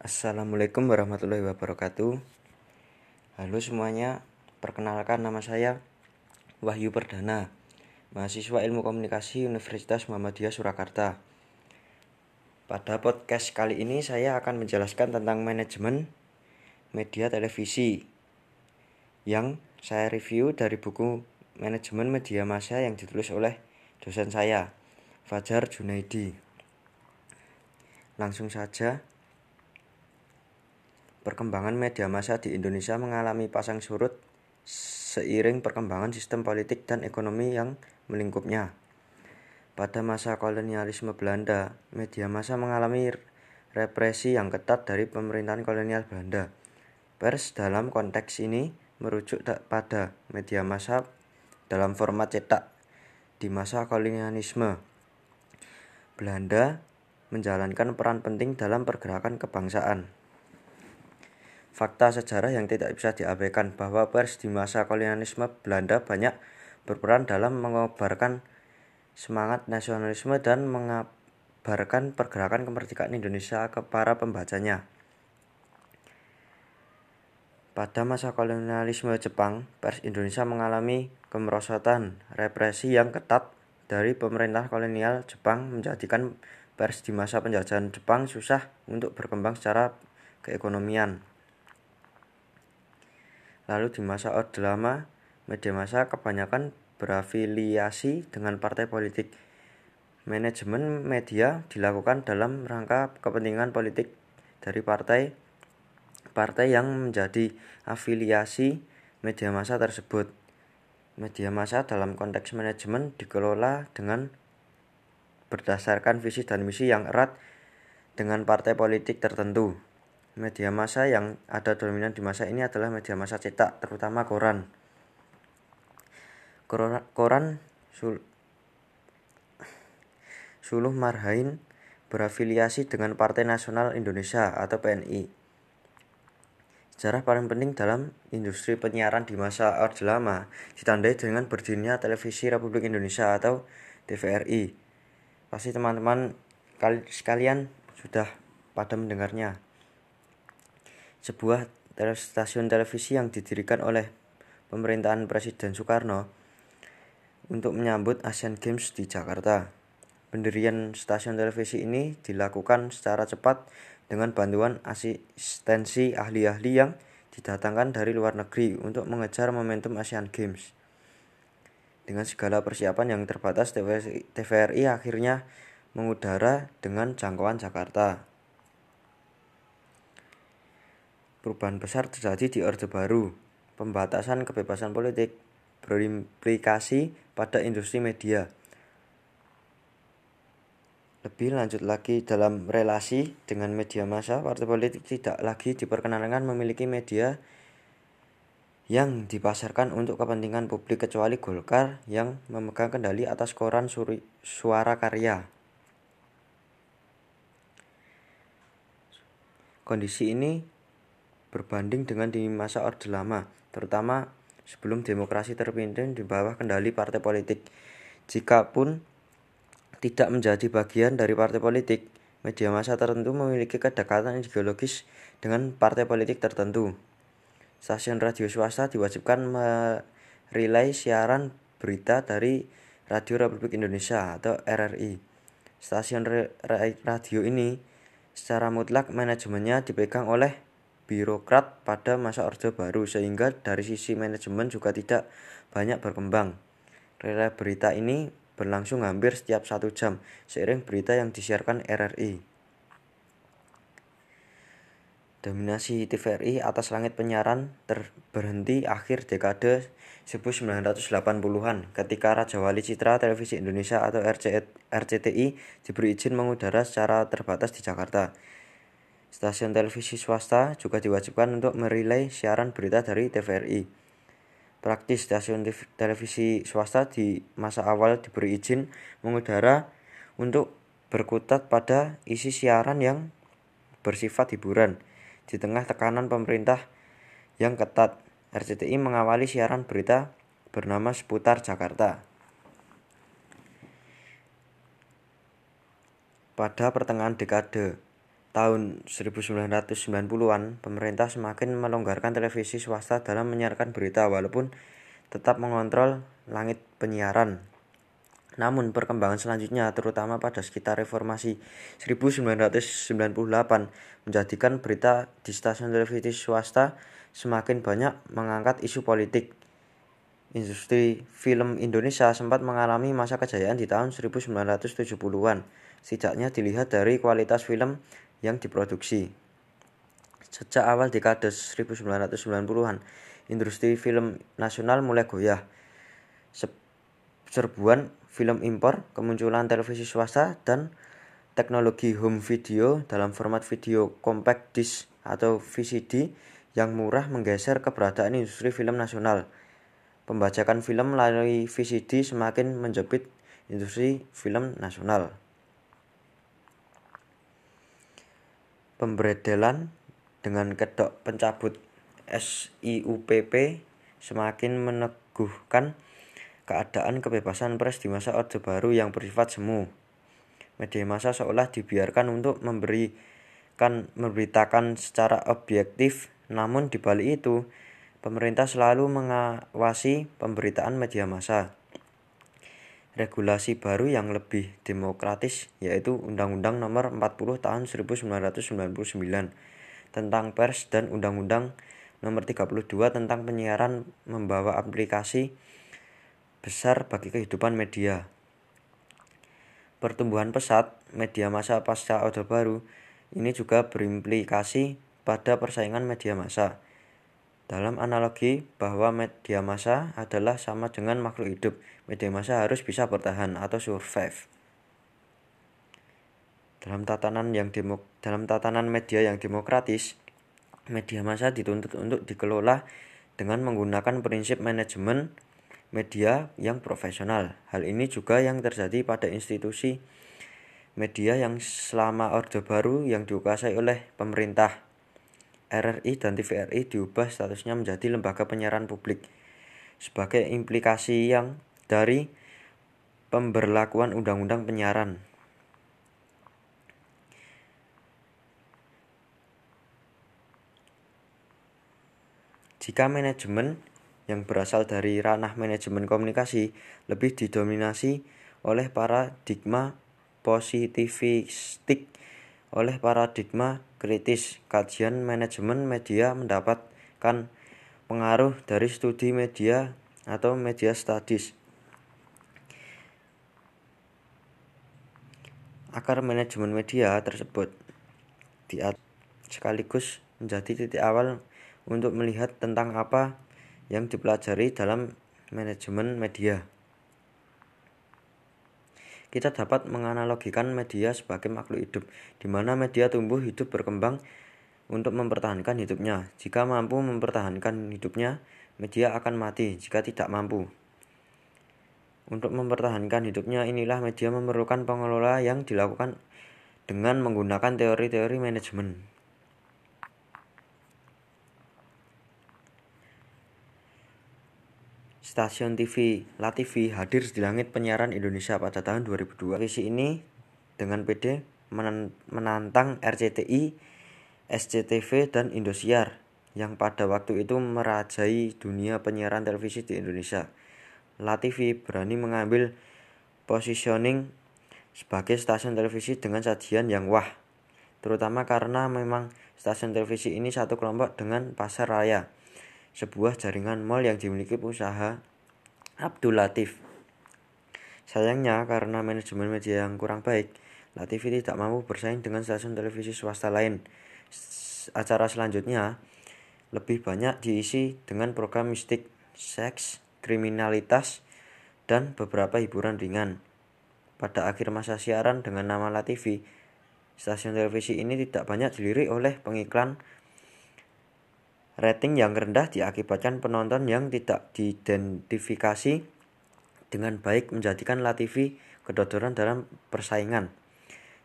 Assalamualaikum warahmatullahi wabarakatuh. Halo semuanya, perkenalkan nama saya Wahyu Perdana, mahasiswa Ilmu Komunikasi Universitas Muhammadiyah Surakarta. Pada podcast kali ini saya akan menjelaskan tentang manajemen media televisi yang saya review dari buku Manajemen Media Massa yang ditulis oleh dosen saya, Fajar Junaidi. Langsung saja, perkembangan media massa di Indonesia mengalami pasang surut seiring perkembangan sistem politik dan ekonomi yang melingkupnya. Pada masa kolonialisme Belanda, media massa mengalami represi yang ketat dari pemerintahan kolonial Belanda. Pers dalam konteks ini merujuk pada media massa dalam format cetak di masa kolonialisme. Belanda menjalankan peran penting dalam pergerakan kebangsaan. Fakta sejarah yang tidak bisa diabaikan bahwa pers di masa kolonialisme Belanda banyak berperan dalam mengobarkan semangat nasionalisme dan mengabarkan pergerakan kemerdekaan Indonesia ke para pembacanya. Pada masa kolonialisme Jepang, pers Indonesia mengalami kemerosotan represi yang ketat dari pemerintah kolonial Jepang menjadikan pers di masa penjajahan Jepang susah untuk berkembang secara keekonomian. Lalu di masa Orde Lama, media massa kebanyakan berafiliasi dengan partai politik. Manajemen media dilakukan dalam rangka kepentingan politik dari partai partai yang menjadi afiliasi media massa tersebut. Media massa dalam konteks manajemen dikelola dengan berdasarkan visi dan misi yang erat dengan partai politik tertentu. Media massa yang ada dominan di masa ini adalah media massa cetak, terutama koran. Koran Sul Suluh Marhain berafiliasi dengan Partai Nasional Indonesia atau PNI. Sejarah paling penting dalam industri penyiaran di masa Orde Lama ditandai dengan berdirinya Televisi Republik Indonesia atau TVRI. Pasti teman-teman sekalian sudah pada mendengarnya sebuah stasiun televisi yang didirikan oleh pemerintahan Presiden Soekarno untuk menyambut Asian Games di Jakarta. Pendirian stasiun televisi ini dilakukan secara cepat dengan bantuan asistensi ahli-ahli yang didatangkan dari luar negeri untuk mengejar momentum Asian Games. Dengan segala persiapan yang terbatas, TVRI akhirnya mengudara dengan jangkauan Jakarta. Perubahan besar terjadi di Orde Baru. Pembatasan kebebasan politik berimplikasi pada industri media. Lebih lanjut lagi dalam relasi dengan media massa, partai politik tidak lagi diperkenankan memiliki media yang dipasarkan untuk kepentingan publik kecuali Golkar yang memegang kendali atas koran suara karya. Kondisi ini berbanding dengan di masa Orde Lama, terutama sebelum demokrasi terpimpin di bawah kendali partai politik. Jika pun tidak menjadi bagian dari partai politik, media massa tertentu memiliki kedekatan ideologis dengan partai politik tertentu. Stasiun radio swasta diwajibkan merilai siaran berita dari Radio Republik Indonesia atau RRI. Stasiun radio ini secara mutlak manajemennya dipegang oleh birokrat pada masa Orde Baru sehingga dari sisi manajemen juga tidak banyak berkembang. Relay berita ini berlangsung hampir setiap satu jam seiring berita yang disiarkan RRI. Dominasi TVRI atas langit penyiaran terberhenti akhir dekade 1980-an ketika Raja Wali Citra Televisi Indonesia atau RCTI diberi izin mengudara secara terbatas di Jakarta. Stasiun televisi swasta juga diwajibkan untuk merilai siaran berita dari TVRI. Praktis stasiun televisi swasta di masa awal diberi izin mengudara untuk berkutat pada isi siaran yang bersifat hiburan. Di tengah tekanan pemerintah yang ketat, RCTI mengawali siaran berita bernama Seputar Jakarta. Pada pertengahan dekade tahun 1990-an, pemerintah semakin melonggarkan televisi swasta dalam menyiarkan berita walaupun tetap mengontrol langit penyiaran. Namun perkembangan selanjutnya terutama pada sekitar reformasi 1998 menjadikan berita di stasiun televisi swasta semakin banyak mengangkat isu politik. Industri film Indonesia sempat mengalami masa kejayaan di tahun 1970-an. Setidaknya dilihat dari kualitas film yang diproduksi. Sejak awal dekade 1990-an, industri film nasional mulai goyah. Serbuan film impor, kemunculan televisi swasta, dan teknologi home video dalam format video compact disc atau VCD yang murah menggeser keberadaan industri film nasional. Pembajakan film melalui VCD semakin menjepit industri film nasional. Pemberedelan dengan kedok pencabut SIUPP semakin meneguhkan keadaan kebebasan pers di masa Orde Baru yang bersifat semu. Media massa seolah dibiarkan untuk memberikan memberitakan secara objektif, namun di balik itu pemerintah selalu mengawasi pemberitaan media massa regulasi baru yang lebih demokratis yaitu Undang-Undang Nomor 40 Tahun 1999 tentang pers dan Undang-Undang Nomor 32 tentang penyiaran membawa aplikasi besar bagi kehidupan media. Pertumbuhan pesat media massa pasca Orde Baru ini juga berimplikasi pada persaingan media massa dalam analogi bahwa media massa adalah sama dengan makhluk hidup, media massa harus bisa bertahan atau survive. Dalam tatanan yang demo, dalam tatanan media yang demokratis, media massa dituntut untuk dikelola dengan menggunakan prinsip manajemen media yang profesional. Hal ini juga yang terjadi pada institusi media yang selama Orde Baru yang dikuasai oleh pemerintah RRI dan TVRI diubah statusnya menjadi lembaga penyiaran publik sebagai implikasi yang dari pemberlakuan undang-undang penyiaran. Jika manajemen yang berasal dari ranah manajemen komunikasi lebih didominasi oleh paradigma positivistik oleh paradigma kritis, kajian manajemen media mendapatkan pengaruh dari studi media atau media studies. Akar manajemen media tersebut di sekaligus menjadi titik awal untuk melihat tentang apa yang dipelajari dalam manajemen media. Kita dapat menganalogikan media sebagai makhluk hidup, di mana media tumbuh hidup berkembang untuk mempertahankan hidupnya. Jika mampu mempertahankan hidupnya, media akan mati jika tidak mampu. Untuk mempertahankan hidupnya inilah media memerlukan pengelola yang dilakukan dengan menggunakan teori-teori manajemen. Stasiun TV La TV hadir di langit penyiaran Indonesia pada tahun 2002. Visi ini dengan PD menantang RCTI, SCTV, dan Indosiar yang pada waktu itu merajai dunia penyiaran televisi di Indonesia. La TV berani mengambil positioning sebagai stasiun televisi dengan sajian yang wah, terutama karena memang stasiun televisi ini satu kelompok dengan pasar raya sebuah jaringan mall yang dimiliki usaha Abdul Latif. Sayangnya karena manajemen media yang kurang baik, Latif tidak mampu bersaing dengan stasiun televisi swasta lain. Acara selanjutnya lebih banyak diisi dengan program mistik, seks, kriminalitas, dan beberapa hiburan ringan. Pada akhir masa siaran dengan nama Latifi, stasiun televisi ini tidak banyak dilirik oleh pengiklan Rating yang rendah diakibatkan penonton yang tidak diidentifikasi dengan baik menjadikan LaTV kedodoran dalam persaingan.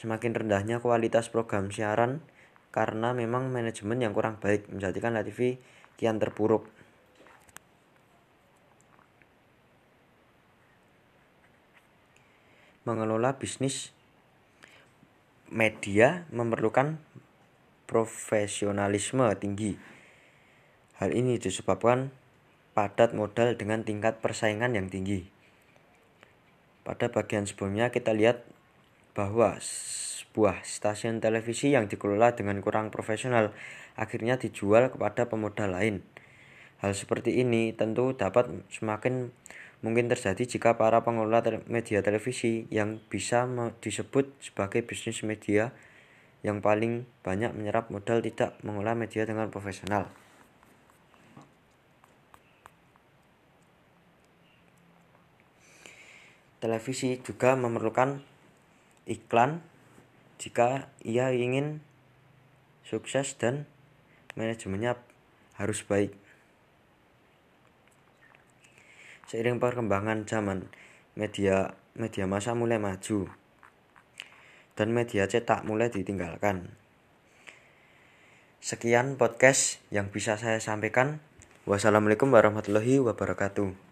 Semakin rendahnya kualitas program siaran karena memang manajemen yang kurang baik menjadikan LaTV kian terpuruk. Mengelola bisnis media memerlukan profesionalisme tinggi. Hal ini disebabkan padat modal dengan tingkat persaingan yang tinggi. Pada bagian sebelumnya kita lihat bahwa sebuah stasiun televisi yang dikelola dengan kurang profesional akhirnya dijual kepada pemodal lain. Hal seperti ini tentu dapat semakin mungkin terjadi jika para pengelola media televisi yang bisa disebut sebagai bisnis media yang paling banyak menyerap modal tidak mengolah media dengan profesional. Televisi juga memerlukan iklan jika ia ingin sukses dan manajemennya harus baik. Seiring perkembangan zaman, media media massa mulai maju dan media cetak mulai ditinggalkan. Sekian podcast yang bisa saya sampaikan. Wassalamualaikum warahmatullahi wabarakatuh.